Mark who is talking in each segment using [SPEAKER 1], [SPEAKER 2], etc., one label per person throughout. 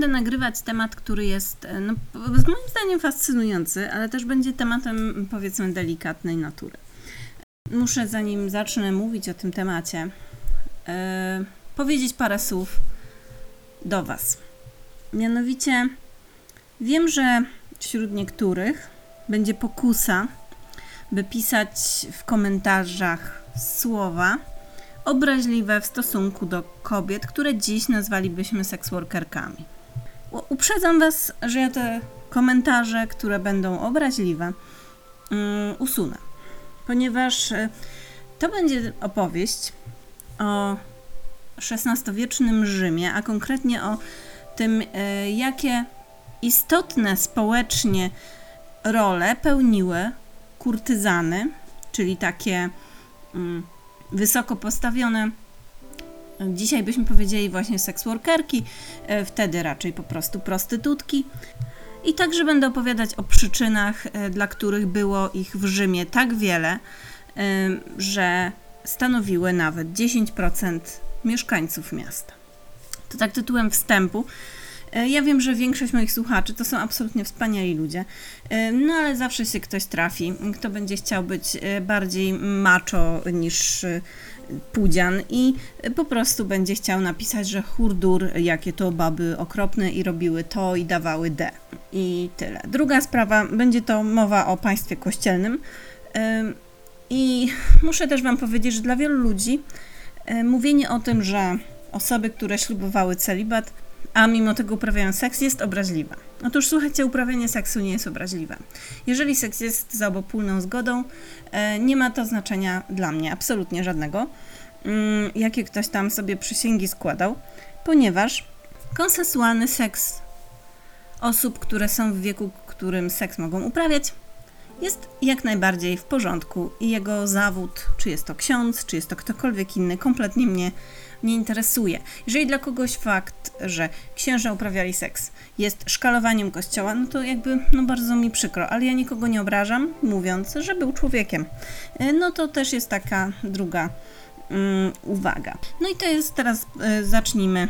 [SPEAKER 1] Będę nagrywać temat, który jest e, no, moim zdaniem fascynujący, ale też będzie tematem powiedzmy delikatnej natury. Muszę zanim zacznę mówić o tym temacie, yy, powiedzieć parę słów do Was. Mianowicie wiem, że wśród niektórych będzie pokusa, by pisać w komentarzach słowa, obraźliwe w stosunku do kobiet, które dziś nazwalibyśmy seksworkerkami. Uprzedzam Was, że ja te komentarze, które będą obraźliwe, um, usunę, ponieważ e, to będzie opowieść o XVI-wiecznym Rzymie, a konkretnie o tym, e, jakie istotne społecznie role pełniły kurtyzany, czyli takie um, wysoko postawione. Dzisiaj byśmy powiedzieli właśnie seksworkerki, e, wtedy raczej po prostu prostytutki. I także będę opowiadać o przyczynach, e, dla których było ich w Rzymie tak wiele, e, że stanowiły nawet 10% mieszkańców miasta. To tak tytułem wstępu. Ja wiem, że większość moich słuchaczy to są absolutnie wspaniali ludzie, no ale zawsze się ktoś trafi, kto będzie chciał być bardziej macho niż pudzian i po prostu będzie chciał napisać, że hurdur, jakie to baby okropne i robiły to i dawały D. I tyle. Druga sprawa, będzie to mowa o państwie kościelnym. I muszę też Wam powiedzieć, że dla wielu ludzi mówienie o tym, że osoby, które ślubowały celibat, a mimo tego uprawiają seks, jest obraźliwe. Otóż słuchajcie, uprawianie seksu nie jest obraźliwe. Jeżeli seks jest za obopólną zgodą, e, nie ma to znaczenia dla mnie, absolutnie żadnego, mm, jakie ktoś tam sobie przysięgi składał, ponieważ konsensualny seks osób, które są w wieku, którym seks mogą uprawiać, jest jak najbardziej w porządku i jego zawód, czy jest to ksiądz, czy jest to ktokolwiek inny, kompletnie mnie nie interesuje. Jeżeli dla kogoś fakt, że księża uprawiali seks jest szkalowaniem kościoła, no to jakby no bardzo mi przykro, ale ja nikogo nie obrażam, mówiąc, że był człowiekiem. E, no to też jest taka druga um, uwaga. No i to jest teraz, y, zacznijmy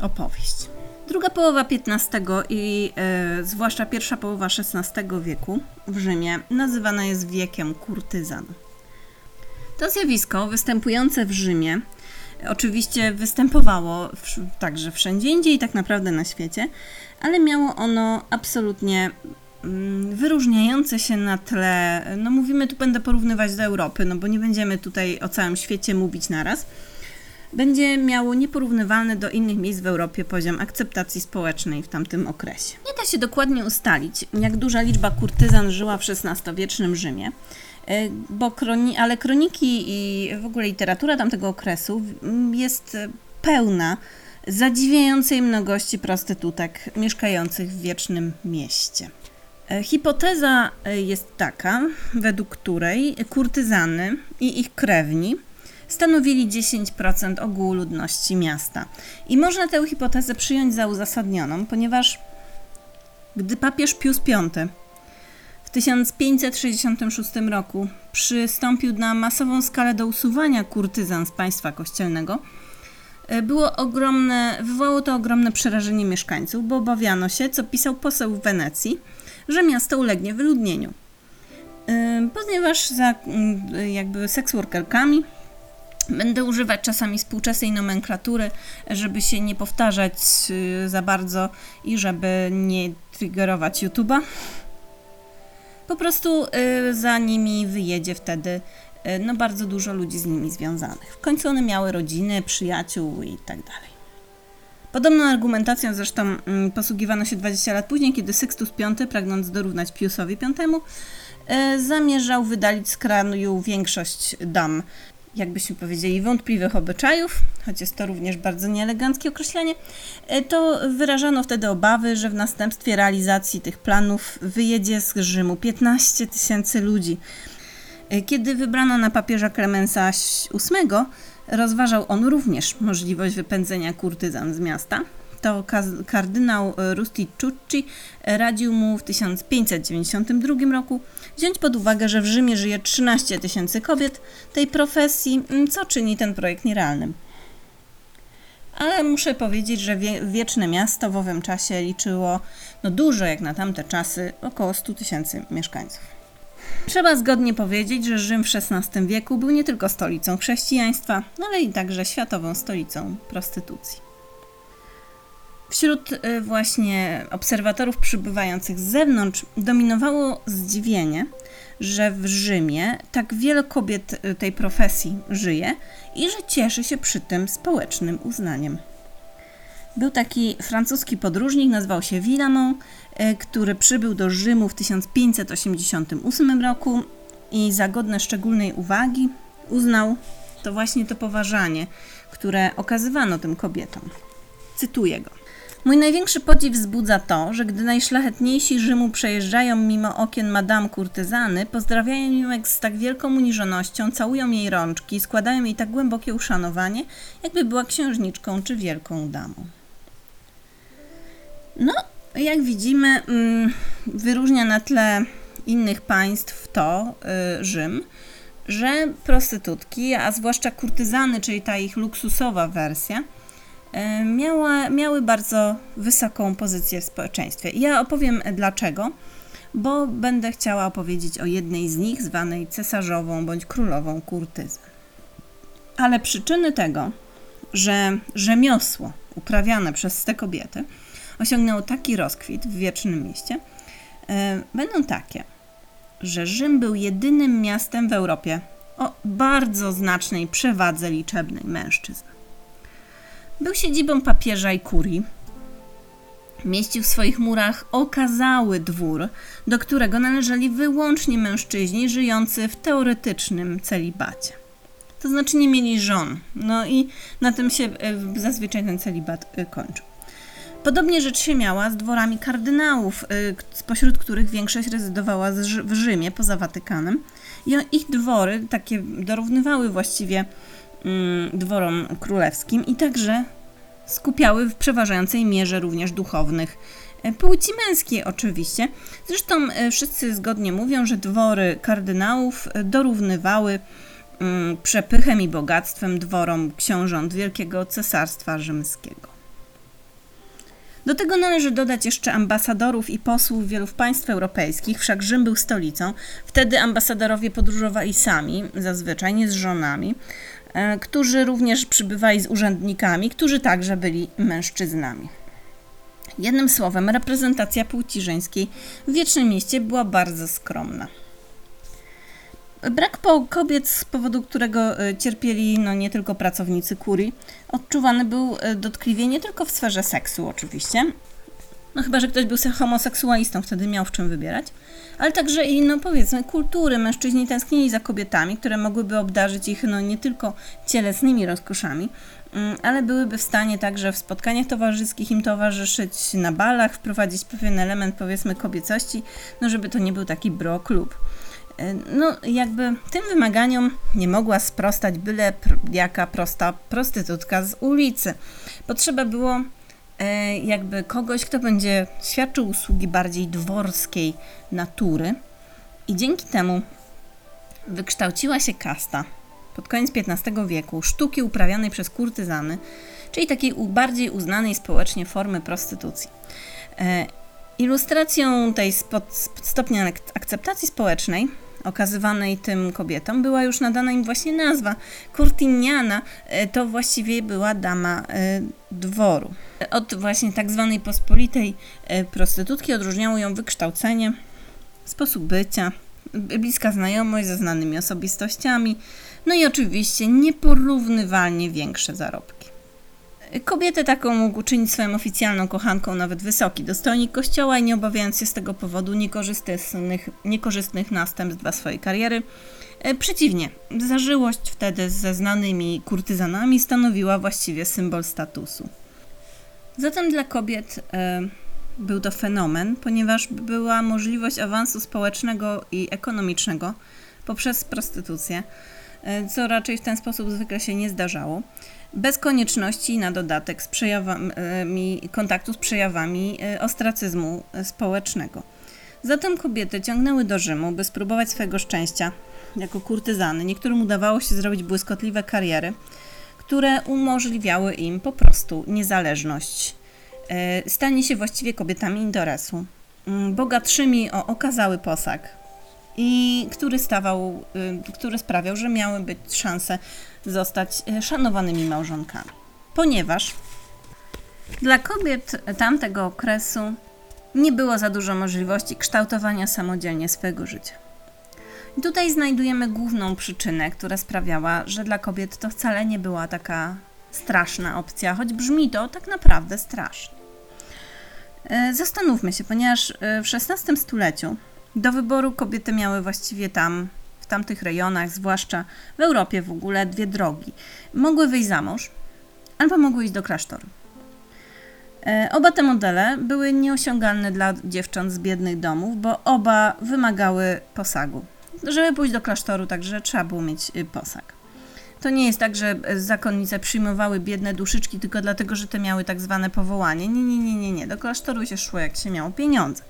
[SPEAKER 1] opowieść. Druga połowa XV i e, zwłaszcza pierwsza połowa XVI wieku w Rzymie nazywana jest wiekiem kurtyzan. To zjawisko występujące w Rzymie oczywiście występowało w, także wszędzie indziej tak naprawdę na świecie, ale miało ono absolutnie mm, wyróżniające się na tle, no mówimy tu będę porównywać do Europy, no bo nie będziemy tutaj o całym świecie mówić naraz, będzie miało nieporównywalny do innych miejsc w Europie poziom akceptacji społecznej w tamtym okresie. Nie da się dokładnie ustalić, jak duża liczba kurtyzan żyła w XVI-wiecznym Rzymie, bo kroni ale kroniki i w ogóle literatura tamtego okresu jest pełna zadziwiającej mnogości prostytutek mieszkających w wiecznym mieście. E, hipoteza e, jest taka, według której kurtyzany i ich krewni stanowili 10% ogółu ludności miasta. I można tę hipotezę przyjąć za uzasadnioną, ponieważ gdy papież Pius V 1566 roku przystąpił na masową skalę do usuwania kurtyzan z państwa kościelnego, e, było ogromne, wywołało to ogromne przerażenie mieszkańców, bo obawiano się, co pisał poseł w Wenecji, że miasto ulegnie wyludnieniu. E, ponieważ za jakby seksworkerkami Będę używać czasami współczesnej nomenklatury, żeby się nie powtarzać y, za bardzo i żeby nie triggerować YouTube'a. Po prostu y, za nimi wyjedzie wtedy y, no bardzo dużo ludzi z nimi związanych. W końcu one miały rodziny, przyjaciół i tak dalej. Podobną argumentacją zresztą mm, posługiwano się 20 lat później, kiedy Sextus V, pragnąc dorównać Piusowi V, zamierzał wydalić z kraju większość dam jakbyśmy powiedzieli, wątpliwych obyczajów, choć jest to również bardzo nieeleganckie określenie, e, to wyrażano wtedy obawy, że w następstwie realizacji tych planów wyjedzie z Rzymu 15 tysięcy ludzi. E, kiedy wybrano na papieża Klemensa VIII, rozważał on również możliwość wypędzenia kurtyzan z miasta to kardynał Rusticucci radził mu w 1592 roku wziąć pod uwagę, że w Rzymie żyje 13 tysięcy kobiet tej profesji, co czyni ten projekt nierealnym. ale muszę powiedzieć, że wie, wieczne miasto w owym czasie liczyło no dużo jak na tamte czasy, około 100 tysięcy mieszkańców. Trzeba zgodnie powiedzieć, że Rzym w XVI wieku był nie tylko stolicą chrześcijaństwa, ale i także światową stolicą prostytucji. Wśród y, właśnie obserwatorów przybywających z zewnątrz dominowało zdziwienie, że w Rzymie tak wiele kobiet y, tej profesji żyje i że cieszy się przy tym społecznym uznaniem. Był taki francuski podróżnik, nazywał się Villamont, y, który przybył do Rzymu w 1588 roku i za godne szczególnej uwagi uznał to właśnie to poważanie, które okazywano tym kobietom. Cytuję go. Mój największy podziw wzbudza to, że gdy najszlachetniejsi Rzymu przejeżdżają mimo okien Madame Kurtyzany, pozdrawiają ją z tak wielką uniżonością, całują jej rączki, składają jej tak głębokie uszanowanie, jakby była księżniczką czy wielką damą. No, jak widzimy, mm, wyróżnia na tle innych państw to y, Rzym, że prostytutki, a zwłaszcza kurtyzany, czyli ta ich luksusowa wersja, miała, miały bardzo wysoką pozycję w społeczeństwie. Ja opowiem dlaczego, bo będę chciała opowiedzieć o jednej z nich, zwanej cesarzową bądź królową kurtyzę. Ale przyczyny tego, że rzemiosło uprawiane przez te kobiety osiągnęło taki rozkwit w wiecznym mieście, e, będą takie, że Rzym był jedynym miastem w Europie o bardzo znacznej przewadze liczebnej mężczyzn. Był siedzibą papieża i kurii. Mieścił w swoich murach okazały dwór, do którego należeli wyłącznie mężczyźni żyjący w teoretycznym celibacie. To znaczy nie mieli żon. No i na tym się e, zazwyczaj ten celibat e, kończył. Podobnie rzecz się miała z dworami kardynałów, e, spośród których większość rezydowała w Rzymie poza Watykanem. I ich dwory takie dorównywały właściwie dworom królewskim i także skupiały w przeważającej mierze również duchownych. E, płci męskiej oczywiście. Zresztą e, wszyscy zgodnie mówią, że dwory kardynałów e, dorównywały mm, przepychem i bogactwem dworom książąt Wielkiego Cesarstwa Rzymskiego. Do tego należy dodać jeszcze ambasadorów i posłów wielu państw europejskich, wszak Rzym był stolicą. Wtedy ambasadorowie podróżowali sami, zazwyczaj nie z żonami. E, którzy również przybywali z urzędnikami, którzy także byli mężczyznami. Jednym słowem, reprezentacja płci żeńskiej w Wiecznym Mieście była bardzo skromna. Brak kobiet, z powodu którego e, cierpieli no, nie tylko pracownicy kurii, odczuwany był e, dotkliwie nie tylko w sferze seksu oczywiście, no chyba, że ktoś był homoseksualistą, wtedy miał w czym wybierać, ale także i, no powiedzmy, kultury. Mężczyźni tęsknili za kobietami, które mogłyby obdarzyć ich, no nie tylko cielesnymi rozkoszami, mm, ale byłyby w stanie także w spotkaniach towarzyskich im towarzyszyć, na balach, wprowadzić pewien element, powiedzmy, kobiecości, no żeby to nie był taki bro klub. E, no, jakby tym wymaganiom nie mogła sprostać byle jaka prosta prostytutka z ulicy. Potrzeba było jakby kogoś, kto będzie świadczył usługi bardziej dworskiej natury. I dzięki temu wykształciła się kasta pod koniec XV wieku sztuki uprawianej przez kurtyzany, czyli takiej bardziej uznanej społecznie formy prostytucji. E, ilustracją tej stopnia akceptacji społecznej okazywanej tym kobietom była już nadana im właśnie nazwa. Kurtiniana e, to właściwie była dama e, dworu. Od właśnie tak zwanej pospolitej e, prostytutki odróżniało ją wykształcenie, sposób bycia, bliska znajomość ze znanymi osobistościami, no i oczywiście nieporównywalnie większe zarobki. Kobietę taką mógł uczynić swoją oficjalną kochanką nawet wysoki dostojnik kościoła i nie obawiając się z tego powodu niekorzystnych, niekorzystnych następstw dla swojej kariery. E, przeciwnie, zażyłość wtedy ze znanymi kurtyzanami stanowiła właściwie symbol statusu. Zatem dla kobiet e, był to fenomen, ponieważ była możliwość awansu społecznego i ekonomicznego poprzez prostytucję, e, co raczej w ten sposób zwykle się nie zdarzało bez konieczności na dodatek z przejawami, kontaktu z przejawami e, ostracyzmu społecznego. Zatem kobiety ciągnęły do Rzymu, by spróbować swojego szczęścia jako kurtyzany. Niektórym udawało się zrobić błyskotliwe kariery, które umożliwiały im po prostu niezależność. Stanie się właściwie kobietami interesu, mm, bogatszymi o okazały posag i który stawał, y, który sprawiał, że miały być szanse zostać e, szanowanymi małżonkami. Ponieważ dla kobiet tamtego okresu nie było za dużo możliwości kształtowania samodzielnie swojego życia. I tutaj znajdujemy główną przyczynę, która sprawiała, że dla kobiet to wcale nie była taka straszna opcja, choć brzmi to tak naprawdę strasznie. E, zastanówmy się, ponieważ w XVI stuleciu do wyboru kobiety miały właściwie tam, w tamtych rejonach, zwłaszcza w Europie w ogóle, dwie drogi. Mogły wyjść za mąż, albo mogły iść do klasztoru. E, oba te modele były nieosiągalne dla dziewcząt z biednych domów, bo oba wymagały posagu. Żeby pójść do klasztoru, także trzeba było mieć y, posag. To nie jest tak, że zakonnice przyjmowały biedne duszyczki tylko dlatego, że te miały tak zwane powołanie. Nie, nie, nie, nie, nie. Do klasztoru się szło, jak się miało pieniądze.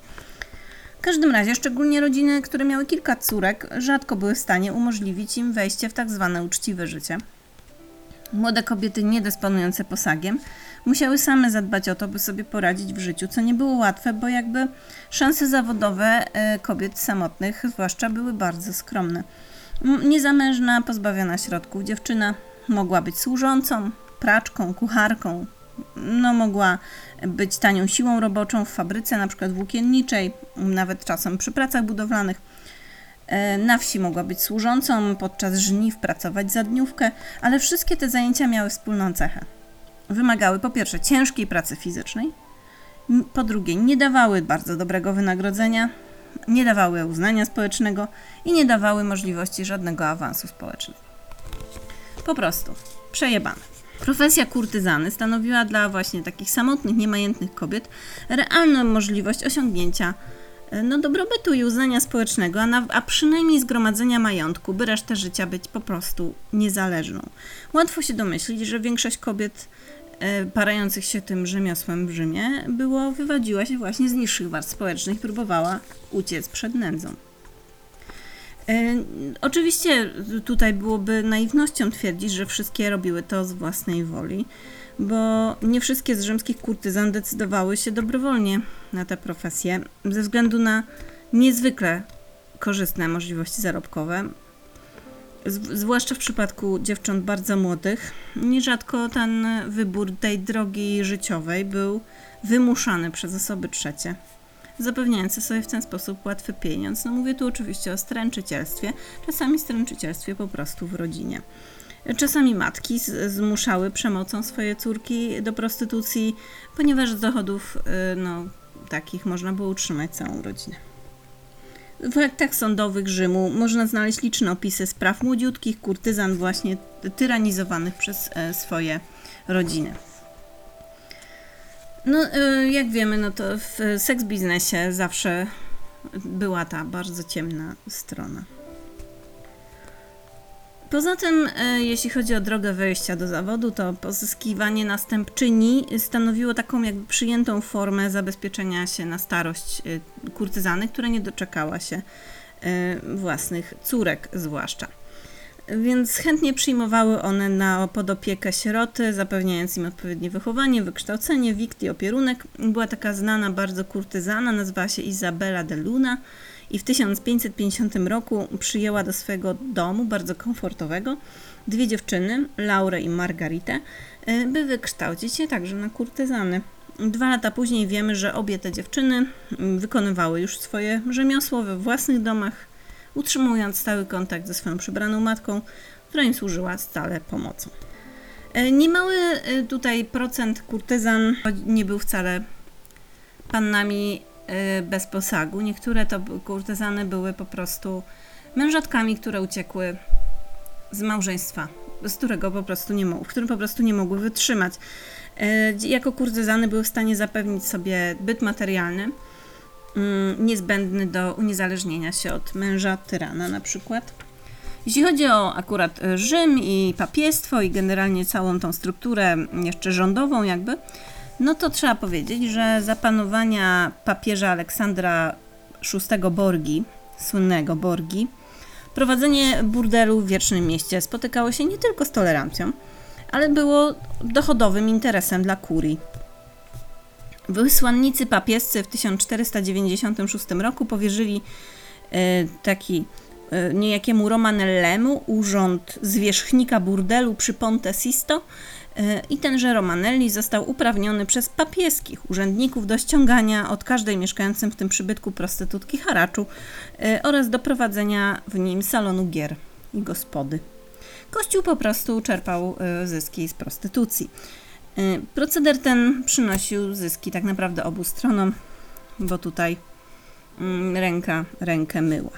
[SPEAKER 1] Każdym razie, szczególnie rodziny, które miały kilka córek, rzadko były w stanie umożliwić im wejście w tak zwane uczciwe życie. Młode kobiety niedysponujące posagiem musiały same zadbać o to, by sobie poradzić w życiu, co nie było łatwe, bo jakby szanse zawodowe e, kobiet samotnych, zwłaszcza, były bardzo skromne. Niezamężna, pozbawiona środków dziewczyna mogła być służącą, praczką, kucharką, no, mogła być tanią siłą roboczą w fabryce, na przykład włókienniczej, nawet czasem przy pracach budowlanych. E, na wsi mogła być służącą, podczas żniw pracować za dniówkę, ale wszystkie te zajęcia miały wspólną cechę. Wymagały po pierwsze ciężkiej pracy fizycznej, po drugie nie dawały bardzo dobrego wynagrodzenia, nie dawały uznania społecznego i nie dawały możliwości żadnego awansu społecznego. Po prostu przejebane. Profesja kurtyzany stanowiła dla właśnie takich samotnych, niemajętnych kobiet realną możliwość osiągnięcia e, no, dobrobytu i uznania społecznego, a, na, a przynajmniej zgromadzenia majątku, by resztę życia być po prostu niezależną. Łatwo się domyślić, że większość kobiet e, parających się tym rzemiosłem w Rzymie było, wywadziła się właśnie z niższych warstw społecznych, próbowała uciec przed nędzą. E, oczywiście tutaj byłoby naiwnością twierdzić, że wszystkie robiły to z własnej woli, bo nie wszystkie z rzymskich kurtyzan decydowały się dobrowolnie na tę profesję ze względu na niezwykle korzystne możliwości zarobkowe. Zwłaszcza w przypadku dziewcząt bardzo młodych, nierzadko ten wybór tej drogi życiowej był wymuszany przez osoby trzecie zapewniające sobie w ten sposób łatwy pieniądz. No mówię tu oczywiście o stręczycielstwie, czasami stręczycielstwie po prostu w rodzinie. Czasami matki zmuszały przemocą swoje córki do prostytucji, ponieważ z dochodów y, no, takich można było utrzymać całą rodzinę. W aktach sądowych Rzymu można znaleźć liczne opisy spraw młodziutkich kurtyzan właśnie tyranizowanych przez e, swoje rodziny. No, y, jak wiemy, no to w seks biznesie zawsze była ta bardzo ciemna strona. Poza tym, y, jeśli chodzi o drogę wejścia do zawodu, to pozyskiwanie następczyni stanowiło taką jakby przyjętą formę zabezpieczenia się na starość y, kurtyzany, która nie doczekała się własnych córek zwłaszcza więc chętnie przyjmowały one na podopiekę sieroty, zapewniając im odpowiednie wychowanie, wykształcenie, wikt i opierunek. Była taka znana bardzo kurtyzana, nazywała się Izabela de Luna i w 1550 roku przyjęła do swojego domu, bardzo komfortowego, dwie dziewczyny, Laurę i Margaritę, e, by wykształcić się także na kurtyzany. Dwa lata później wiemy, że obie te dziewczyny wykonywały już swoje rzemiosło we własnych domach, utrzymując stały kontakt ze swoją przybraną matką, która im służyła stale pomocą. E, niemały e, tutaj procent kurtyzan nie był wcale pannami e, bez posagu. Niektóre to kurtyzany były po prostu mężatkami, które uciekły z małżeństwa, z którego po prostu nie mogły, w którym po prostu nie mogły wytrzymać. Jako kurtyzany były w stanie zapewnić sobie byt materialny, niezbędny do uniezależnienia się od męża tyrana na przykład. Jeśli chodzi o akurat Rzym i papiestwo i generalnie całą tą strukturę jeszcze rządową jakby, no to trzeba powiedzieć, że za panowania papieża Aleksandra VI Borgi, słynnego Borgi, prowadzenie burdelu w wiecznym mieście spotykało się nie tylko z tolerancją, ale było dochodowym interesem dla kurii. Wysłannicy papiescy w 1496 roku powierzyli e, taki e, niejakiemu Romanellemu urząd zwierzchnika burdelu przy Ponte Sisto e, i tenże Romanelli został uprawniony przez papieskich urzędników do ściągania od każdej mieszkającym w tym przybytku prostytutki haraczu oraz do prowadzenia w nim salonu gier i gospody. Kościół po prostu czerpał zyski z prostytucji. Y, proceder ten przynosił zyski tak naprawdę obu stronom, bo tutaj mm, ręka rękę myła.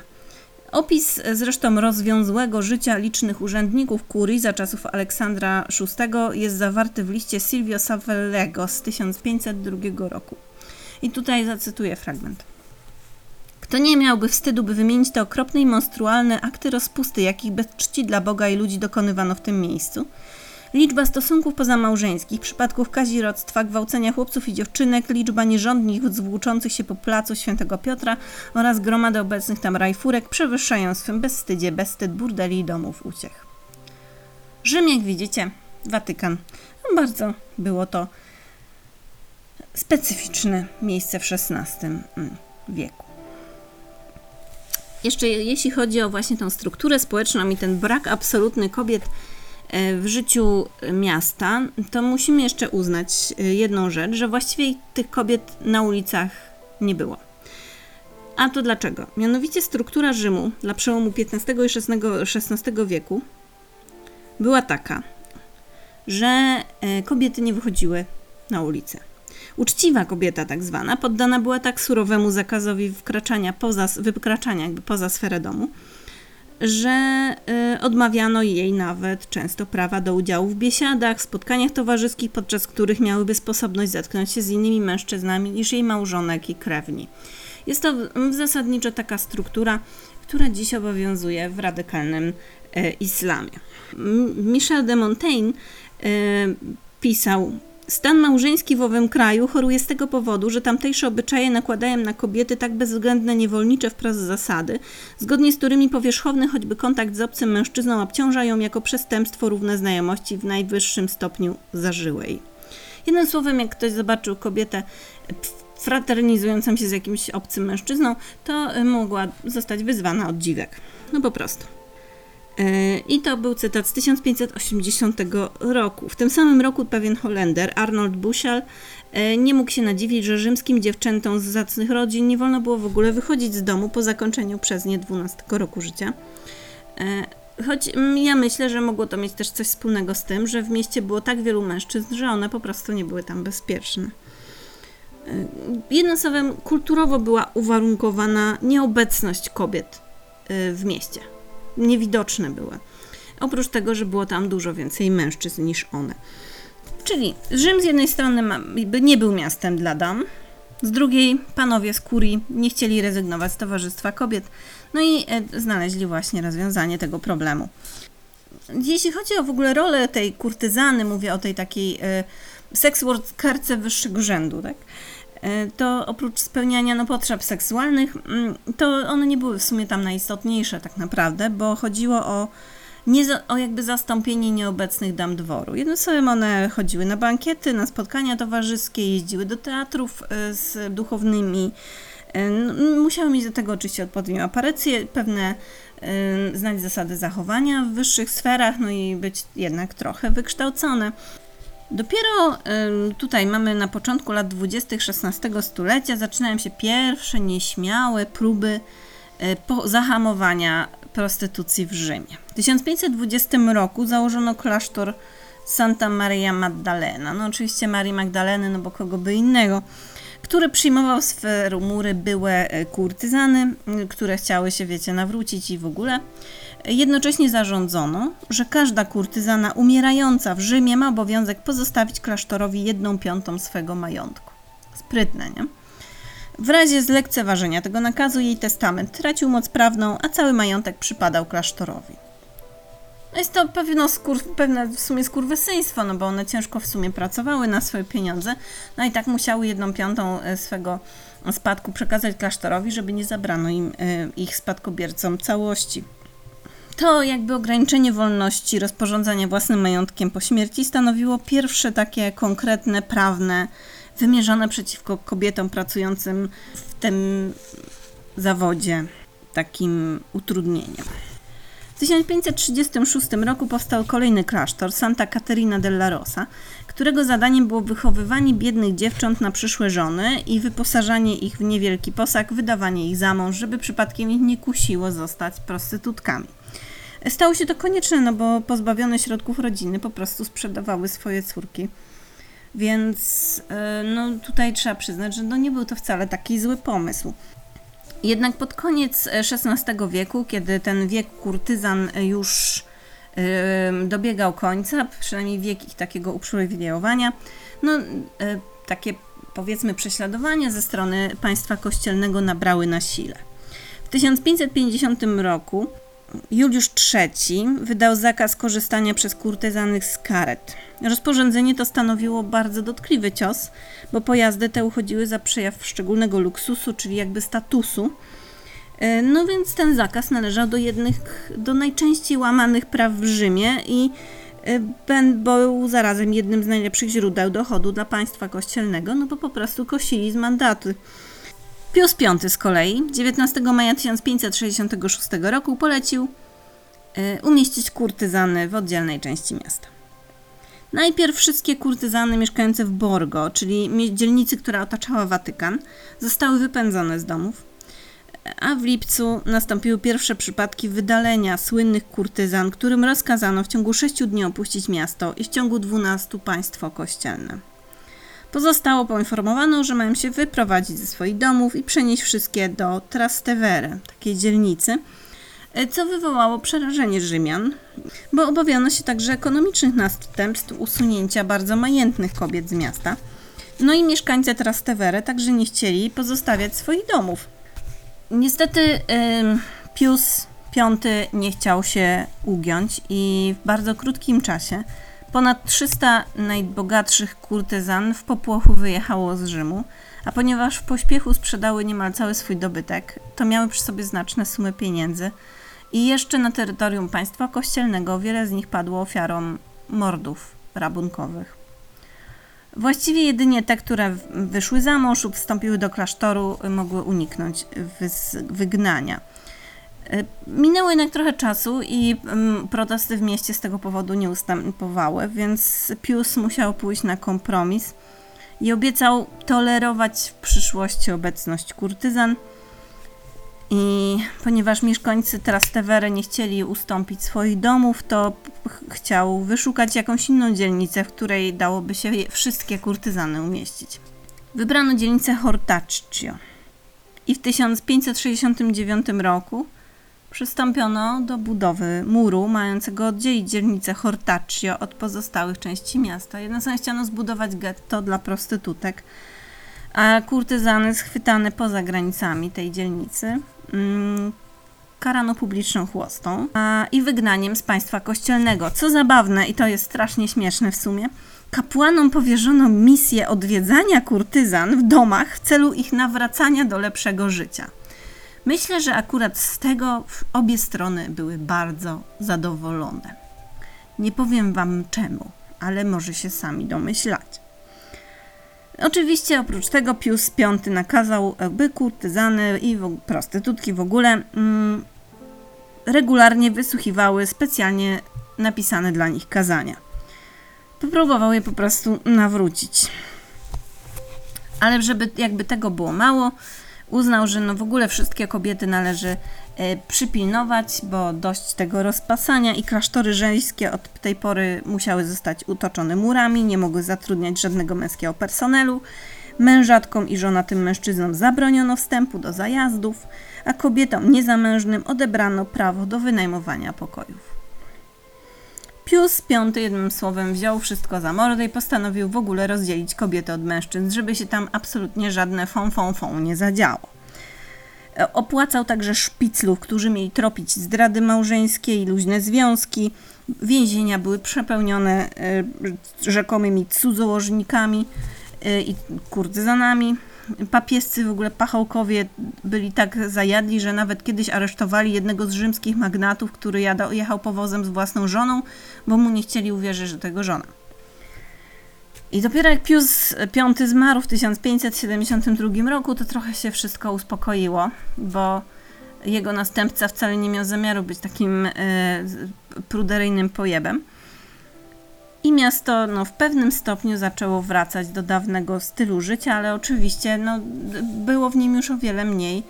[SPEAKER 1] Opis zresztą rozwiązłego życia licznych urzędników kurii za czasów Aleksandra VI jest zawarty w liście Silvio Savellego z 1502 roku. I tutaj zacytuję fragment. Kto nie miałby wstydu, by wymienić te okropne i monstrualne akty rozpusty, jakich bez czci dla Boga i ludzi dokonywano w tym miejscu – Liczba stosunków pozamałżeńskich, przypadków kazirodztwa, gwałcenia chłopców i dziewczynek, liczba nierządnych zwłóczących się po placu Świętego Piotra oraz gromady obecnych tam rajfurek przewyższają swym bezstydzie bezstyd burdeli i domów uciech. Rzym, jak widzicie, Watykan. Bardzo było to specyficzne miejsce w XVI mm, wieku. Jeszcze jeśli chodzi o właśnie tą strukturę społeczną i ten brak absolutny kobiet w życiu miasta, to musimy jeszcze uznać e, jedną rzecz, że właściwie tych kobiet na ulicach nie było. A to dlaczego? Mianowicie struktura Rzymu dla przełomu XV i XVI wieku była taka, że e, kobiety nie wychodziły na ulicę. Uczciwa kobieta, tak zwana, poddana była tak surowemu zakazowi wkraczania poza, wykraczania jakby poza sferę domu, że y, odmawiano jej nawet często prawa do udziału w biesiadach, spotkaniach towarzyskich, podczas których miałyby sposobność zetknąć się z innymi mężczyznami niż jej małżonek i krewni. Jest to zasadniczo taka struktura, która dziś obowiązuje w radykalnym y, islamie. Michel de Montaigne y, pisał Stan małżeński w owym kraju choruje z tego powodu, że tamtejsze obyczaje nakładają na kobiety tak bezwzględne niewolnicze wprost zasady, zgodnie z którymi powierzchowny choćby kontakt z obcym mężczyzną obciąża ją jako przestępstwo równe znajomości w najwyższym stopniu zażyłej. Jednym słowem, jak ktoś zobaczył kobietę fraternizującą się z jakimś obcym mężczyzną, to mogła zostać wyzwana od dziwek. No po prostu. E, I to był cytat z 1580 roku. W tym samym roku pewien Holender, Arnold Bushel, e, nie mógł się nadziwić, że rzymskim dziewczętom z zacnych rodzin nie wolno było w ogóle wychodzić z domu po zakończeniu przez nie 12 roku życia. E, choć ja myślę, że mogło to mieć też coś wspólnego z tym, że w mieście było tak wielu mężczyzn, że one po prostu nie były tam bezpieczne. Jednym słowem, kulturowo była uwarunkowana nieobecność kobiet w mieście niewidoczne były. Oprócz tego, że było tam dużo więcej mężczyzn niż one. Czyli Rzym z jednej strony nie był miastem dla dam, z drugiej panowie z kurii nie chcieli rezygnować z towarzystwa kobiet, no i e, znaleźli właśnie rozwiązanie tego problemu. Jeśli chodzi o w ogóle rolę tej kurtyzany, mówię o tej takiej e, sex workerce wyższego rzędu, tak? E, to oprócz spełniania no, potrzeb seksualnych, mm, to one nie były w sumie tam najistotniejsze tak naprawdę, bo chodziło o, nie o jakby zastąpienie nieobecnych dam dworu. Jednym słowem one chodziły na bankiety, na spotkania towarzyskie, jeździły do teatrów e, z duchownymi, e, musiały mieć do tego oczywiście odpowiednią aparycję, pewne znać zasady zachowania w wyższych sferach, no i być jednak trochę wykształcone. Dopiero tutaj mamy na początku lat 20. XVI stulecia zaczynają się pierwsze nieśmiałe próby e, zahamowania prostytucji w Rzymie. W 1520 roku założono klasztor Santa Maria Maddalena. No oczywiście Marii Magdaleny, no bo kogo by innego który przyjmował swe mury byłe e, kurtyzany, które chciały się, wiecie, nawrócić i w ogóle. Jednocześnie zarządzono, że każda kurtyzana umierająca w Rzymie ma obowiązek pozostawić klasztorowi jedną piątą swego majątku. Sprytne, nie? W razie zlekceważenia tego nakazu jej testament tracił moc prawną, a cały majątek przypadał klasztorowi. No jest to pewno skur, pewne w sumie skurwysyństwo, no bo one ciężko w sumie pracowały na swoje pieniądze, no i tak musiały jedną piątą e, swego spadku przekazać klasztorowi, żeby nie zabrano im e, ich spadkobiercom całości. To jakby ograniczenie wolności rozporządzania własnym majątkiem po śmierci stanowiło pierwsze takie konkretne, prawne, wymierzone przeciwko kobietom pracującym w tym zawodzie takim utrudnieniem. W 1536 roku powstał kolejny klasztor Santa Caterina della Rosa, którego zadaniem było wychowywanie biednych dziewcząt na przyszłe żony i wyposażanie ich w niewielki posag, wydawanie ich za mąż, żeby przypadkiem ich nie kusiło zostać prostytutkami. Stało się to konieczne, no bo pozbawione środków rodziny po prostu sprzedawały swoje córki. Więc e, no, tutaj trzeba przyznać, że no, nie był to wcale taki zły pomysł. Jednak pod koniec XVI wieku, kiedy ten wiek kurtyzan już dobiegał końca, przynajmniej wiek ich takiego uprzywilejowania, no takie powiedzmy prześladowania ze strony państwa kościelnego nabrały na sile. W 1550 roku Juliusz III wydał zakaz korzystania przez kurtyzany z karet. Rozporządzenie to stanowiło bardzo dotkliwy cios, bo pojazdy te uchodziły za przejaw szczególnego luksusu, czyli jakby statusu. E, no więc ten zakaz należał do jednych, do najczęściej łamanych praw w Rzymie i e, był zarazem jednym z najlepszych źródeł dochodu dla państwa kościelnego, no bo po prostu kosili z mandaty. Pius V z kolei 19 maja 1566 roku polecił e, umieścić kurtyzany w oddzielnej części miasta. Najpierw wszystkie kurtyzany mieszkające w Borgo, czyli dzielnicy, która otaczała Watykan, zostały wypędzone z domów, a w lipcu nastąpiły pierwsze przypadki wydalenia słynnych kurtyzan, którym rozkazano w ciągu 6 dni opuścić miasto i w ciągu 12 państwo kościelne. Pozostało poinformowano, że mają się wyprowadzić ze swoich domów i przenieść wszystkie do Trastevere, takiej dzielnicy, e, co wywołało przerażenie Rzymian, bo obawiano się także ekonomicznych następstw usunięcia bardzo majętnych kobiet z miasta. No i mieszkańcy Trastevere także nie chcieli pozostawiać swoich domów. Niestety Pius V nie chciał się ugiąć i w bardzo krótkim czasie Ponad 300 najbogatszych kurtyzan w popłochu wyjechało z Rzymu, a ponieważ w pośpiechu sprzedały niemal cały swój dobytek, to miały przy sobie znaczne sumy pieniędzy i jeszcze na terytorium państwa kościelnego wiele z nich padło ofiarą mordów rabunkowych. Właściwie jedynie te, które wyszły za mąż lub wstąpiły do klasztoru, mogły uniknąć wygnania. E, minęło jednak trochę czasu i mm, protesty w mieście z tego powodu nie ustępowały, więc Pius musiał pójść na kompromis i obiecał tolerować w przyszłości obecność kurtyzan. I ponieważ mieszkańcy Trastevere nie chcieli ustąpić swoich domów, to chciał wyszukać jakąś inną dzielnicę, w której dałoby się wszystkie kurtyzany umieścić. Wybrano dzielnicę Hortaccio. I w 1569 roku przystąpiono do budowy muru mającego oddzielić dzielnicę Hortaccio od pozostałych części miasta. Jednocześnie chciano zbudować getto dla prostytutek, a kurtyzany schwytane poza granicami tej dzielnicy mm, karano publiczną chłostą a, i wygnaniem z państwa kościelnego. Co zabawne, i to jest strasznie śmieszne w sumie, kapłanom powierzono misję odwiedzania kurtyzan w domach w celu ich nawracania do lepszego życia. Myślę, że akurat z tego obie strony były bardzo zadowolone. Nie powiem Wam czemu, ale może się sami domyślać. Oczywiście oprócz tego Pius V nakazał, by kurtyzany i prostytutki w ogóle mm, regularnie wysłuchiwały specjalnie napisane dla nich kazania. Próbował je po prostu nawrócić. Ale żeby jakby tego było mało, uznał, że no w ogóle wszystkie kobiety należy e, przypilnować, bo dość tego rozpasania i klasztory żeńskie od tej pory musiały zostać utoczone murami, nie mogły zatrudniać żadnego męskiego personelu. Mężatkom i żonatym mężczyznom zabroniono wstępu do zajazdów, a kobietom niezamężnym odebrano prawo do wynajmowania pokojów. Pius V jednym słowem wziął wszystko za mordę i postanowił w ogóle rozdzielić kobiety od mężczyzn, żeby się tam absolutnie żadne fą fą fą nie zadziało. E, opłacał także szpiclów, którzy mieli tropić zdrady małżeńskie i luźne związki. Więzienia były przepełnione e, rzekomymi cudzołożnikami e, i kurtyzanami. Papiescy w ogóle pachołkowie byli tak zajadli, że nawet kiedyś aresztowali jednego z rzymskich magnatów, który jada, jechał powozem z własną żoną, bo mu nie chcieli uwierzyć, że to jego żona. I dopiero jak Pius V zmarł w 1572 roku, to trochę się wszystko uspokoiło, bo jego następca wcale nie miał zamiaru być takim e, pruderyjnym pojebem. I miasto no, w pewnym stopniu zaczęło wracać do dawnego stylu życia, ale oczywiście no, było w nim już o wiele mniej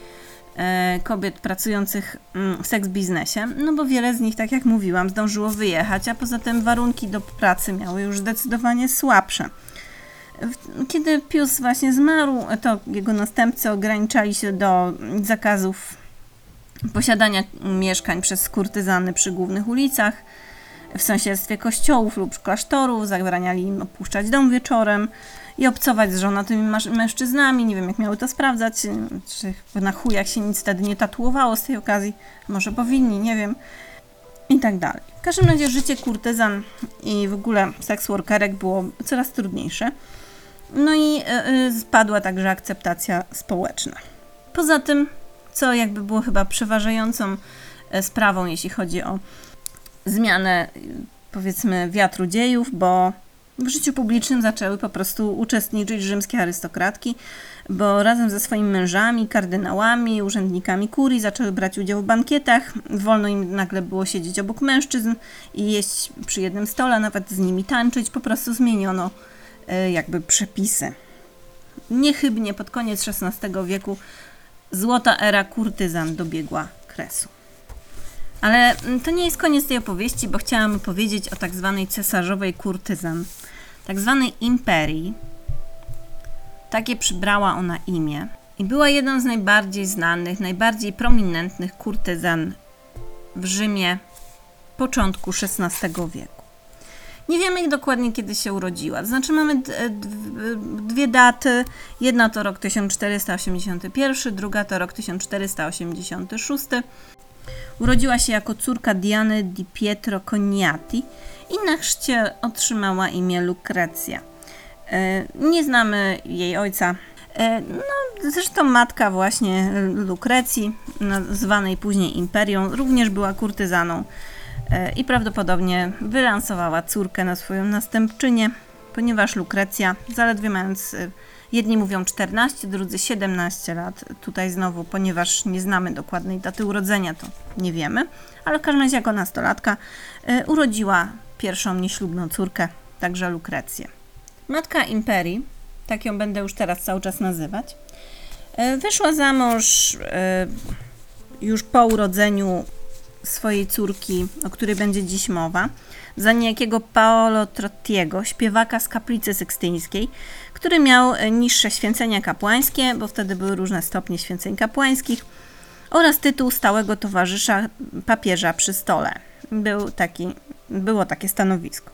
[SPEAKER 1] e, kobiet pracujących mm, w seks biznesie, no bo wiele z nich, tak jak mówiłam, zdążyło wyjechać, a poza tym warunki do pracy miały już zdecydowanie słabsze. Kiedy Pius właśnie zmarł, to jego następcy ograniczali się do zakazów posiadania mieszkań przez kurtyzany przy głównych ulicach, w sąsiedztwie kościołów lub klasztorów, zabraniali im opuszczać dom wieczorem i obcować z żonatymi mężczyznami. Nie wiem, jak miały to sprawdzać, czy na chujach się nic wtedy nie tatuowało z tej okazji. Może powinni, nie wiem. I tak dalej. W każdym razie życie kurtyzan i w ogóle seks workerek było coraz trudniejsze. No i yy, spadła także akceptacja społeczna. Poza tym, co jakby było chyba przeważającą e, sprawą, jeśli chodzi o zmianę, powiedzmy, wiatru dziejów, bo w życiu publicznym zaczęły po prostu uczestniczyć rzymskie arystokratki, bo razem ze swoimi mężami, kardynałami, urzędnikami kurii zaczęły brać udział w bankietach. Wolno im nagle było siedzieć obok mężczyzn i jeść przy jednym stole, nawet z nimi tańczyć. Po prostu zmieniono e, jakby przepisy. Niechybnie pod koniec XVI wieku złota era kurtyzan dobiegła kresu. Ale mm, to nie jest koniec tej opowieści, bo chciałam powiedzieć o tak zwanej cesarzowej kurtyzan, tak zwanej imperii. Takie przybrała ona imię i była jedną z najbardziej znanych, najbardziej prominentnych kurtyzan w Rzymie początku XVI wieku. Nie wiemy dokładnie, kiedy się urodziła. znaczy, mamy dwie daty. Jedna to rok 1481, druga to rok 1486. Urodziła się jako córka Diany di Pietro Coniati i na chrzcie otrzymała imię Lucrecja. E, nie znamy jej ojca. E, no, zresztą matka właśnie Lukrecji, zwanej później Imperią, również była kurtyzaną e, i prawdopodobnie wylansowała córkę na swoją następczynię, ponieważ Lukrecja, zaledwie mając Jedni mówią 14, drudzy 17 lat. Tutaj znowu, ponieważ nie znamy dokładnej daty urodzenia, to nie wiemy, ale w każdym razie jako nastolatka y, urodziła pierwszą nieślubną córkę, także Lukrecję. Matka Imperii, tak ją będę już teraz cały czas nazywać, y, wyszła za mąż y, już po urodzeniu swojej córki, o której będzie dziś mowa, za niejakiego Paolo Trottiego, śpiewaka z kaplicy sykstyńskiej, który miał e, niższe święcenia kapłańskie, bo wtedy były różne stopnie święceń kapłańskich, oraz tytuł stałego towarzysza papieża przy stole. Był taki, było takie stanowisko.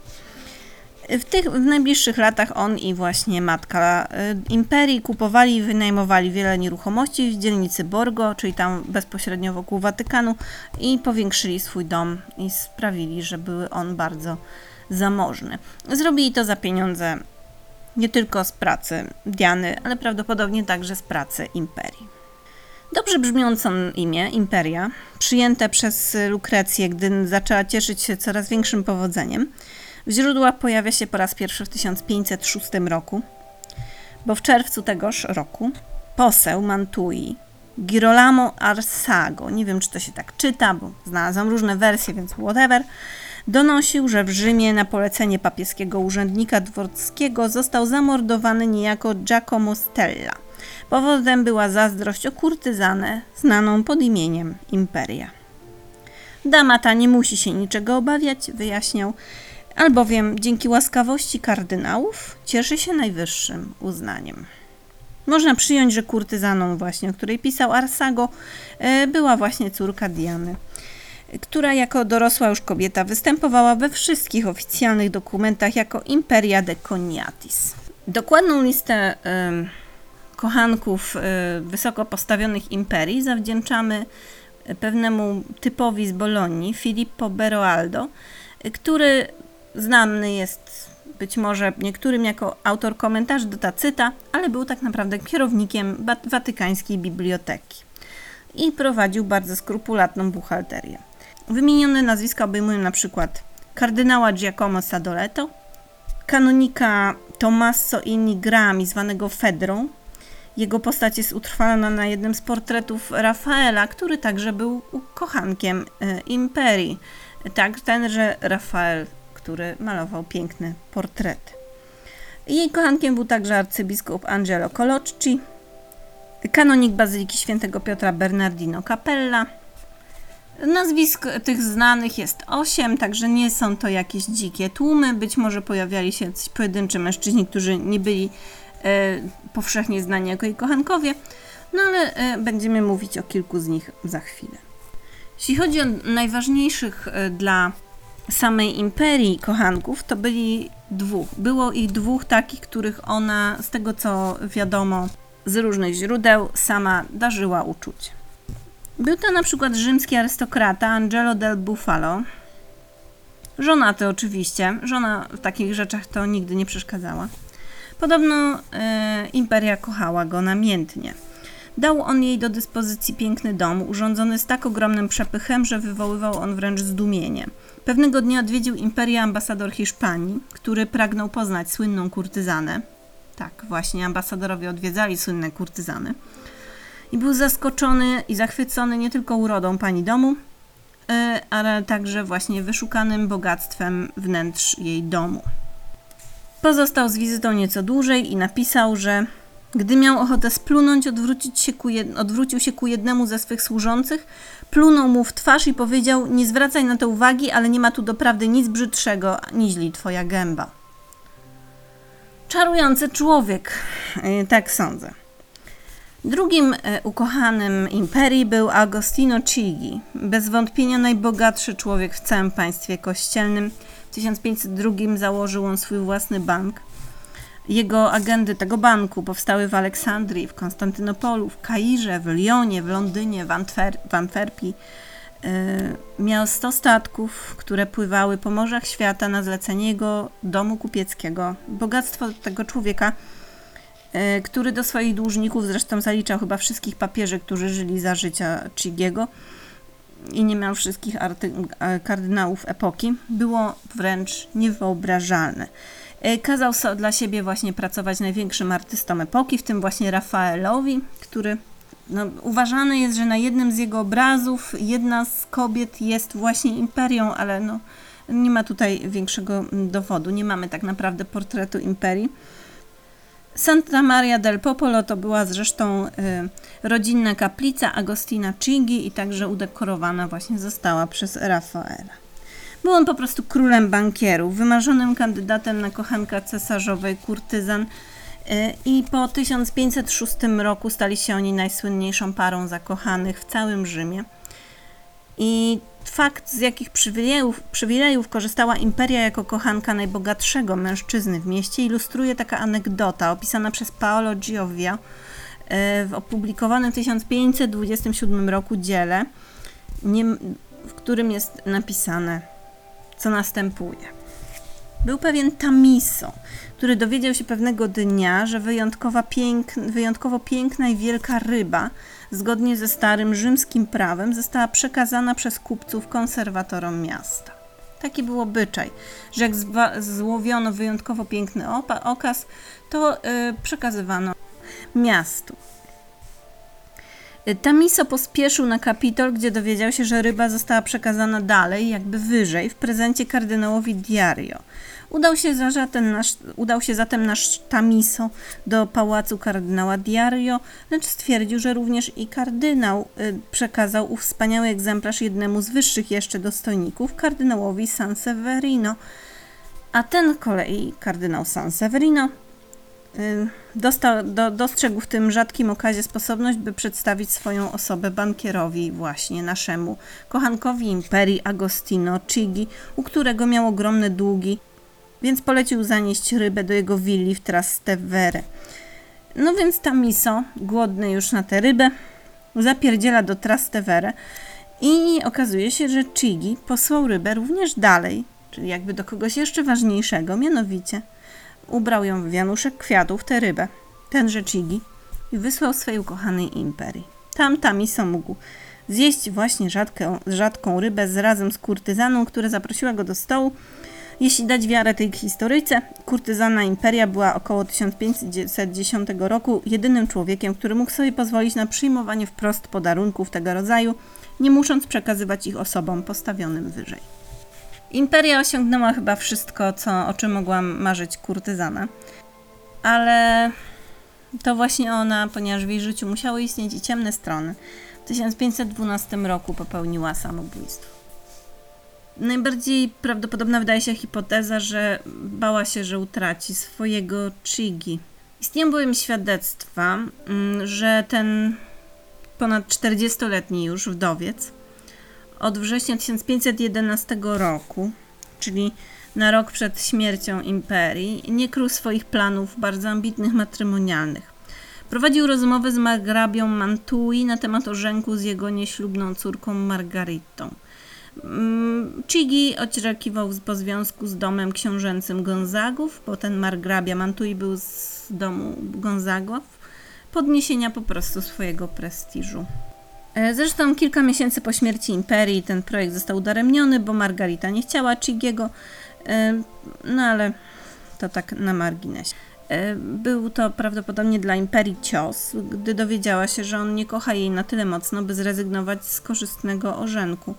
[SPEAKER 1] W tych w najbliższych latach on i właśnie matka e, imperii kupowali i wynajmowali wiele nieruchomości w dzielnicy Borgo, czyli tam bezpośrednio wokół Watykanu i powiększyli swój dom i sprawili, że były on bardzo zamożny. Zrobili to za pieniądze nie tylko z pracy Diany, ale prawdopodobnie także z pracy imperii. Dobrze brzmiące imię, Imperia, przyjęte przez Lukrecję, gdy zaczęła cieszyć się coraz większym powodzeniem, w źródłach pojawia się po raz pierwszy w 1506 roku, bo w czerwcu tegoż roku poseł Mantui Girolamo Arsago, nie wiem czy to się tak czyta, bo znalazłam różne wersje, więc whatever, donosił, że w Rzymie na polecenie papieskiego urzędnika dworskiego został zamordowany niejako Giacomo Stella. Powodem była zazdrość o kurtyzanę znaną pod imieniem Imperia. Dama ta nie musi się niczego obawiać, wyjaśniał, albowiem dzięki łaskawości kardynałów cieszy się najwyższym uznaniem. Można przyjąć, że kurtyzaną właśnie, o której pisał Arsago, e, była właśnie córka Diany, która jako dorosła już kobieta występowała we wszystkich oficjalnych dokumentach jako Imperia de Cognatis. Dokładną listę kochanków y, wysoko postawionych imperii zawdzięczamy pewnemu typowi z Bolonii, Filippo Beroaldo, który znany jest być może niektórym jako autor komentarzy do Tacyta, ale był tak naprawdę kierownikiem watykańskiej biblioteki i prowadził bardzo skrupulatną buchalterię. Wymienione nazwiska obejmują na przykład kardynała Giacomo Sadoleto, kanonika Tommaso Inigrami, zwanego Fedrą. Jego postać jest utrwalona na jednym z portretów Rafaela, który także był kochankiem e, imperii. Tak, tenże Rafael, który malował piękne portrety. Jej kochankiem był także arcybiskup Angelo Colocci, kanonik Bazyliki Świętego Piotra Bernardino Capella. Nazwisk tych znanych jest osiem, także nie są to jakieś dzikie tłumy. Być może pojawiali się jacyś pojedynczy mężczyźni, którzy nie byli e, powszechnie znani jako jej kochankowie, no ale e, będziemy mówić o kilku z nich za chwilę. Jeśli chodzi o najważniejszych e, dla samej imperii kochanków, to byli dwóch. Było ich dwóch takich, których ona, z tego co wiadomo z różnych źródeł, sama darzyła uczucie. Był to na przykład rzymski arystokrata Angelo del Buffalo. Żonaty oczywiście. Żona w takich rzeczach to nigdy nie przeszkadzała. Podobno e, imperia kochała go namiętnie. Dał on jej do dyspozycji piękny dom, urządzony z tak ogromnym przepychem, że wywoływał on wręcz zdumienie. Pewnego dnia odwiedził imperię ambasador Hiszpanii, który pragnął poznać słynną kurtyzanę. Tak, właśnie ambasadorowie odwiedzali słynne kurtyzany. I był zaskoczony i zachwycony nie tylko urodą pani domu, e, ale także właśnie wyszukanym bogactwem wnętrz jej domu. Pozostał z wizytą nieco dłużej i napisał, że gdy miał ochotę splunąć, się jed... odwrócił się ku jednemu ze swych służących, plunął mu w twarz i powiedział: Nie zwracaj na to uwagi, ale nie ma tu doprawdy nic brzydszego, niźli twoja gęba. Czarujący człowiek, e, tak sądzę. Drugim e, ukochanym imperii był Agostino Chigi, bez wątpienia najbogatszy człowiek w całym państwie kościelnym. W 1502 założył on swój własny bank. Jego agendy tego banku powstały w Aleksandrii, w Konstantynopolu, w Kairze, w Lyonie, w Londynie, w, Antwer w Antwerpii. Yy, miał 100 statków, które pływały po morzach świata na zlecenie jego domu kupieckiego. Bogactwo tego człowieka E, który do swoich dłużników zresztą zaliczał chyba wszystkich papieży, którzy żyli za życia Chigiego i nie miał wszystkich kardynałów epoki, było wręcz niewyobrażalne. E, kazał dla siebie właśnie pracować największym artystom epoki, w tym właśnie Rafaelowi, który no, uważany jest, że na jednym z jego obrazów jedna z kobiet jest właśnie imperią, ale no, nie ma tutaj większego dowodu. Nie mamy tak naprawdę portretu imperii. Santa Maria del Popolo to była zresztą y, rodzinna kaplica Agostina Chigi i także udekorowana właśnie została przez Rafaela. Był on po prostu królem bankierów, wymarzonym kandydatem na kochanka cesarzowej kurtyzan y, i po 1506 roku stali się oni najsłynniejszą parą zakochanych w całym Rzymie. I fakt, z jakich przywilejów, przywilejów korzystała imperia jako kochanka najbogatszego mężczyzny w mieście, ilustruje taka anegdota opisana przez Paolo Giovia e, w opublikowanym w 1527 roku dziele, w którym jest napisane, co następuje. Był pewien Tamiso, który dowiedział się pewnego dnia, że wyjątkowa pięk, wyjątkowo piękna i wielka ryba, zgodnie ze starym rzymskim prawem, została przekazana przez kupców konserwatorom miasta. Taki był obyczaj, że jak złowiono wyjątkowo piękny okaz, to yy, przekazywano miastu. Tamiso pospieszył na Kapitol, gdzie dowiedział się, że ryba została przekazana dalej, jakby wyżej, w prezencie kardynałowi Diario. Udał się, zatem nasz, udał się zatem nasz Tamiso do pałacu kardynała Diario, lecz stwierdził, że również i kardynał y, przekazał ów wspaniały egzemplarz jednemu z wyższych jeszcze dostojników, kardynałowi San Severino. A ten kolei, kardynał San Severino, y, dostał, do, dostrzegł w tym rzadkim okazie sposobność, by przedstawić swoją osobę bankierowi właśnie naszemu kochankowi imperii Agostino Chigi, u którego miał ogromne długi więc polecił zanieść rybę do jego willi w Trastevere. No więc Tamiso, głodny już na tę rybę, zapierdziela do Trastevere i okazuje się, że Chigi posłał rybę również dalej, czyli jakby do kogoś jeszcze ważniejszego, mianowicie ubrał ją w wianuszek kwiatów, tę rybę, tenże Chigi, i wysłał swej ukochanej imperii. Tam Tamiso mógł zjeść właśnie rzadką, rzadką rybę z, razem z kurtyzaną, która zaprosiła go do stołu. Jeśli dać wiarę tej historyjce, kurtyzana Imperia była około 1510 roku jedynym człowiekiem, który mógł sobie pozwolić na przyjmowanie wprost podarunków tego rodzaju, nie musząc przekazywać ich osobom postawionym wyżej. Imperia osiągnęła chyba wszystko, co, o czym mogłam marzyć kurtyzana, ale to właśnie ona, ponieważ w jej życiu musiały istnieć i ciemne strony, w 1512 roku popełniła samobójstwo. Najbardziej prawdopodobna wydaje się hipoteza, że bała się, że utraci swojego Chigi. Istnieją bowiem świadectwa, mm, że ten ponad 40-letni już wdowiec od września 1511 roku, czyli na rok przed śmiercią imperii, nie krył swoich planów bardzo ambitnych matrymonialnych. Prowadził rozmowę z margrabią Mantui na temat ożenku z jego nieślubną córką Margaritą. Mm, Chigi oczekiwał po związku z domem książęcym Gonzagów, bo ten margrabia Mantui był z domu Gonzagów, podniesienia po prostu swojego prestiżu. E, zresztą kilka miesięcy po śmierci imperii ten projekt został udaremniony, bo Margarita nie chciała Chigiego, e, no ale to tak na marginesie. E, był to prawdopodobnie dla imperii cios, gdy dowiedziała się, że on nie kocha jej na tyle mocno, by zrezygnować z korzystnego orzenku.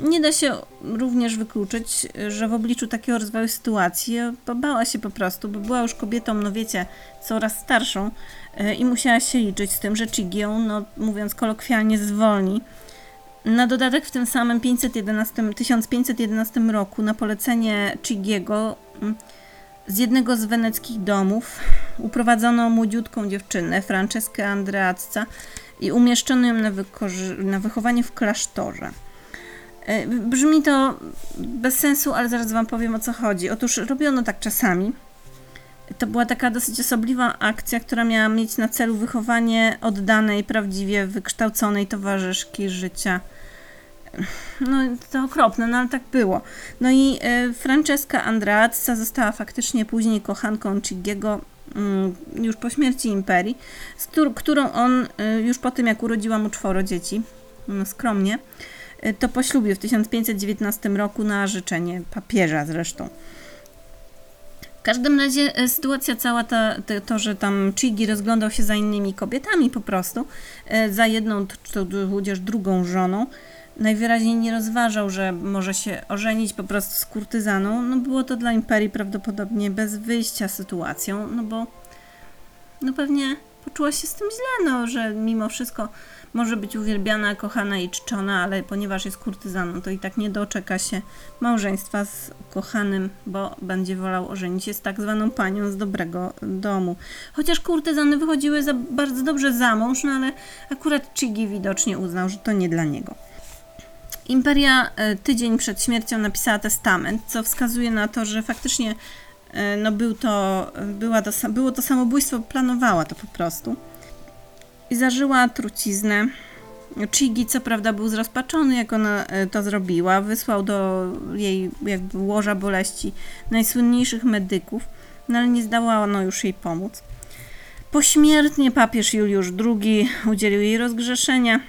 [SPEAKER 1] Nie da się również wykluczyć, że w obliczu takiego rozwoju sytuacji bała się po prostu, bo była już kobietą, no wiecie, coraz starszą e, i musiała się liczyć z tym, że Chigi no mówiąc kolokwialnie, zwolni. Na dodatek w tym samym 511, 1511 roku na polecenie Chigiego mm, z jednego z weneckich domów uprowadzono młodziutką dziewczynę, Franceskę Andreacca i umieszczono ją na, na wychowanie w klasztorze. E, brzmi to bez sensu, ale zaraz Wam powiem o co chodzi. Otóż robiono tak czasami. To była taka dosyć osobliwa akcja, która miała mieć na celu wychowanie oddanej, prawdziwie wykształconej towarzyszki życia. No to okropne, no ale tak było. No i e, Francesca Andreazza została faktycznie później kochanką Chigiego mm, już po śmierci imperii, z którą on e, już po tym jak urodziła mu czworo dzieci, no skromnie, to poślubił w 1519 roku na życzenie papieża zresztą. W każdym razie y, sytuacja cała ta, to, że tam Chigi rozglądał się za innymi kobietami po prostu, y, za jedną tudzież drugą żoną, najwyraźniej nie rozważał, że może się ożenić po prostu z kurtyzaną, no było to dla imperii prawdopodobnie bez wyjścia sytuacją, no bo no pewnie poczuła się z tym źle, no, że mimo wszystko może być uwielbiana, kochana i czczona, ale ponieważ jest kurtyzaną, to i tak nie doczeka się małżeństwa z kochanym, bo będzie wolał ożenić się z tak zwaną panią z dobrego domu. Chociaż kurtyzany wychodziły za, bardzo dobrze za mąż, no ale akurat Chigi widocznie uznał, że to nie dla niego. Imperia e, tydzień przed śmiercią napisała testament, co wskazuje na to, że faktycznie no był to, była to, było to samobójstwo, planowała to po prostu i zażyła truciznę. Chigi co prawda był zrozpaczony, jak ona e, to zrobiła. Wysłał do jej jakby łoża boleści najsłynniejszych medyków, no ale nie zdołano już jej pomóc. Pośmiertnie papież Juliusz II udzielił jej rozgrzeszenia.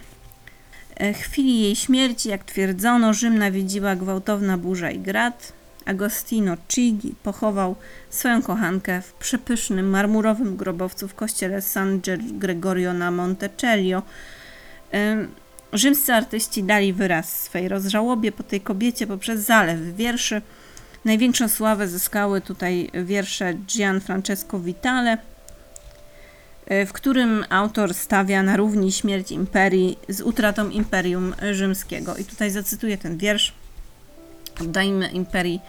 [SPEAKER 1] W chwili jej śmierci, jak twierdzono, Rzym nawiedziła gwałtowna burza i grad. Agostino Chigi pochował swoją kochankę w przepysznym marmurowym grobowcu w kościele San Gregorio na Montecelio. Rzymscy artyści dali wyraz swej rozżałobie po tej kobiecie poprzez zalew wierszy. Największą sławę zyskały tutaj wiersze Gianfrancesco Vitale, e, w którym autor stawia na równi śmierć imperii z utratą imperium rzymskiego. I tutaj zacytuję ten wiersz. Oddajmy imperii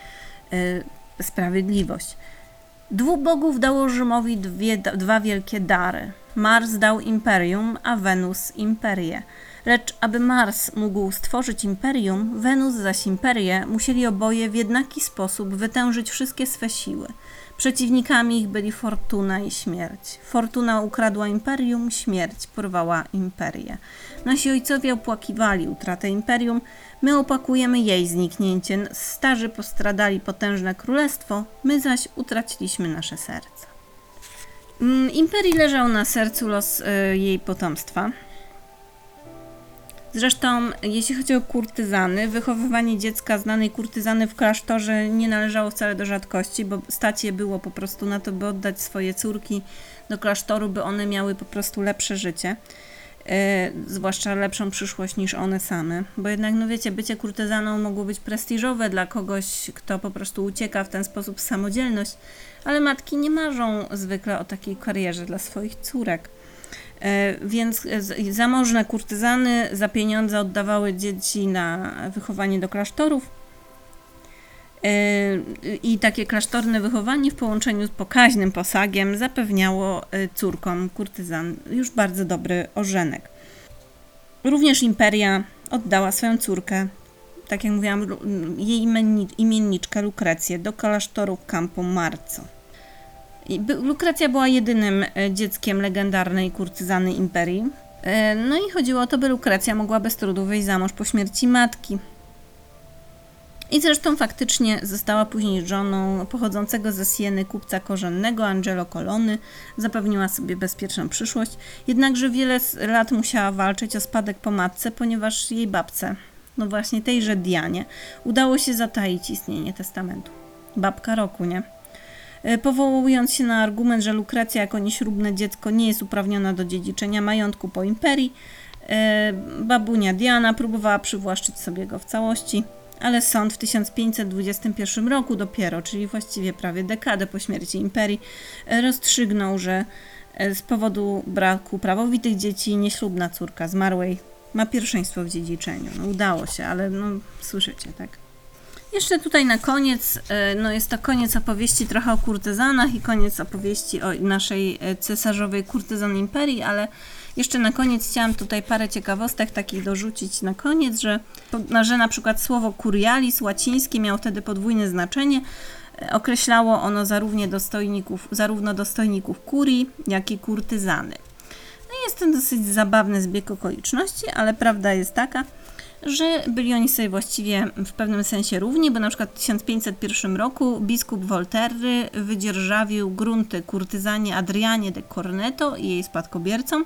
[SPEAKER 1] y, sprawiedliwość. Dwóch bogów dało Rzymowi dwie, dwa wielkie dary. Mars dał imperium, a Wenus imperię. Lecz aby Mars mógł stworzyć imperium, Wenus zaś imperię, musieli oboje w jednaki sposób wytężyć wszystkie swe siły. Przeciwnikami ich byli Fortuna i Śmierć. Fortuna ukradła imperium, śmierć porwała imperię. Nasi ojcowie opłakiwali utratę imperium, my opłakujemy jej zniknięcie. Starzy postradali potężne królestwo, my zaś utraciliśmy nasze serca. Mm, Imperii leżał na sercu los y, jej potomstwa. Zresztą, jeśli chodzi o kurtyzany, wychowywanie dziecka znanej kurtyzany w klasztorze nie należało wcale do rzadkości, bo stać je było po prostu na to, by oddać swoje córki do klasztoru, by one miały po prostu lepsze życie. E, zwłaszcza lepszą przyszłość niż one same, bo jednak, no wiecie, bycie kurtyzaną mogło być prestiżowe dla kogoś, kto po prostu ucieka w ten sposób w samodzielność, ale matki nie marzą zwykle o takiej karierze dla swoich córek. E, więc z- zamożne kurtyzany za pieniądze oddawały dzieci na wychowanie do klasztorów. E, I takie klasztorne wychowanie w połączeniu z pokaźnym posagiem zapewniało e, córkom kurtyzan już bardzo dobry ożenek. Również imperia oddała swoją córkę, tak jak mówiłam, jej imienni- imienniczkę Lukrecję do klasztoru Campo Marco. Lukrecja była jedynym e, dzieckiem legendarnej kurtyzany imperii. E, No i chodziło o to, by Lukrecja mogła bez trudu wyjść za mąż po śmierci matki. I zresztą faktycznie została później żoną pochodzącego ze Sieny kupca korzennego Angelo Colony, zapewniła sobie bezpieczną przyszłość, jednakże wiele lat musiała walczyć o spadek po matce, ponieważ jej babce, no właśnie tejże Dianie, udało się zataić istnienie testamentu. Babka roku, nie? E, Powołując się na argument, że Lukrecja jako nieślubne dziecko nie jest uprawniona do dziedziczenia majątku po imperii, e, babunia Diana próbowała przywłaszczyć sobie go w całości, ale sąd w 1521 roku dopiero, czyli właściwie prawie dekadę po śmierci imperii, e, rozstrzygnął, że z powodu braku prawowitych dzieci nieślubna córka zmarłej ma pierwszeństwo w dziedziczeniu. No, udało się, ale no, słyszycie, tak? Jeszcze tutaj na koniec, e, no jest to koniec opowieści trochę o kurtyzanach i koniec opowieści o naszej e, cesarzowej kurtyzan imperii, ale jeszcze na koniec chciałam tutaj parę ciekawostek takich dorzucić na koniec, że, że na przykład słowo curialis łacińskie miało wtedy podwójne znaczenie. E, Określało ono zarówno dostojników, zarówno dostojników kurii, jak i kurtyzany. No jest to dosyć zabawny zbieg okoliczności, ale prawda jest taka, że byli oni sobie właściwie w pewnym sensie równi, bo na przykład w 1501 roku biskup Volterry wydzierżawił grunty kurtyzanie Adrianie de Corneto i jej spadkobiercom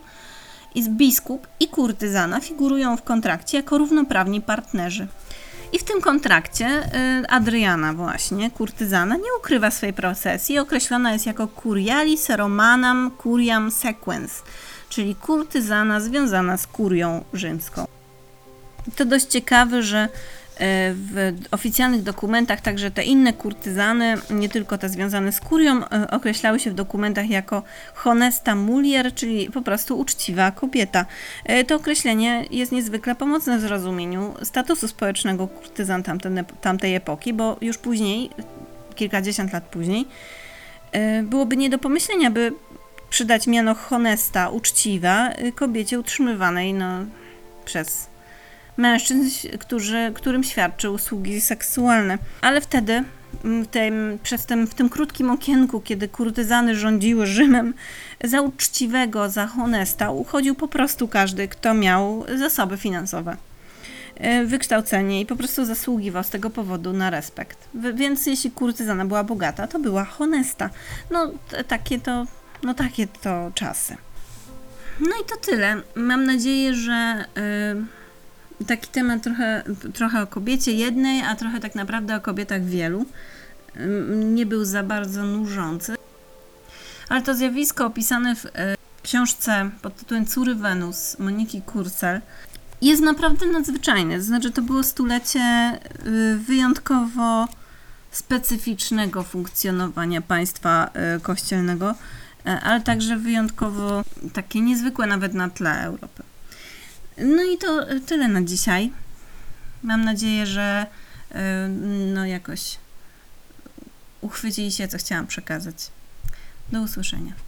[SPEAKER 1] i biskup i kurtyzana figurują w kontrakcie jako równoprawni partnerzy. I w tym kontrakcie y, Adriana właśnie, kurtyzana, nie ukrywa swojej procesji, określona jest jako curialis romanam curiam sequens, czyli kurtyzana związana z kurią rzymską. To dość ciekawe, że e, w oficjalnych dokumentach także te inne kurtyzany, nie tylko te związane z kurią, e, określały się w dokumentach jako honesta mulier, czyli po prostu uczciwa kobieta. E, To określenie jest niezwykle pomocne w zrozumieniu statusu społecznego kurtyzan tamtej epoki, bo już później, kilkadziesiąt lat później, byłoby nie do pomyślenia, by przydać miano honesta, uczciwa kobiecie utrzymywanej no, przez mężczyzn, którzy, którym świadczy usługi seksualne. Ale wtedy, mm, w tym, przez tym, w tym krótkim okienku, kiedy kurtyzany rządziły Rzymem, za uczciwego, za honesta uchodził po prostu każdy, kto miał zasoby finansowe, e, wykształcenie i po prostu zasługiwał z tego powodu na respekt. Więc jeśli kurtyzana była bogata, to była honesta. No, takie to, no takie to czasy. No i to tyle. Mam nadzieję, że y, taki temat trochę, trochę o kobiecie jednej, a trochę tak naprawdę o kobietach wielu ym, nie był za bardzo nużący. Ale to zjawisko opisane w y, książce pod tytułem Córy Wenus Moniki Kursel jest naprawdę nadzwyczajne. Znaczy, to było stulecie y, wyjątkowo specyficznego funkcjonowania państwa y, kościelnego, y, ale także wyjątkowo takie niezwykłe nawet na tle Europy. No i to y, tyle na dzisiaj. Mam nadzieję, że y, no jakoś uchwyciliście, co chciałam przekazać. Do usłyszenia.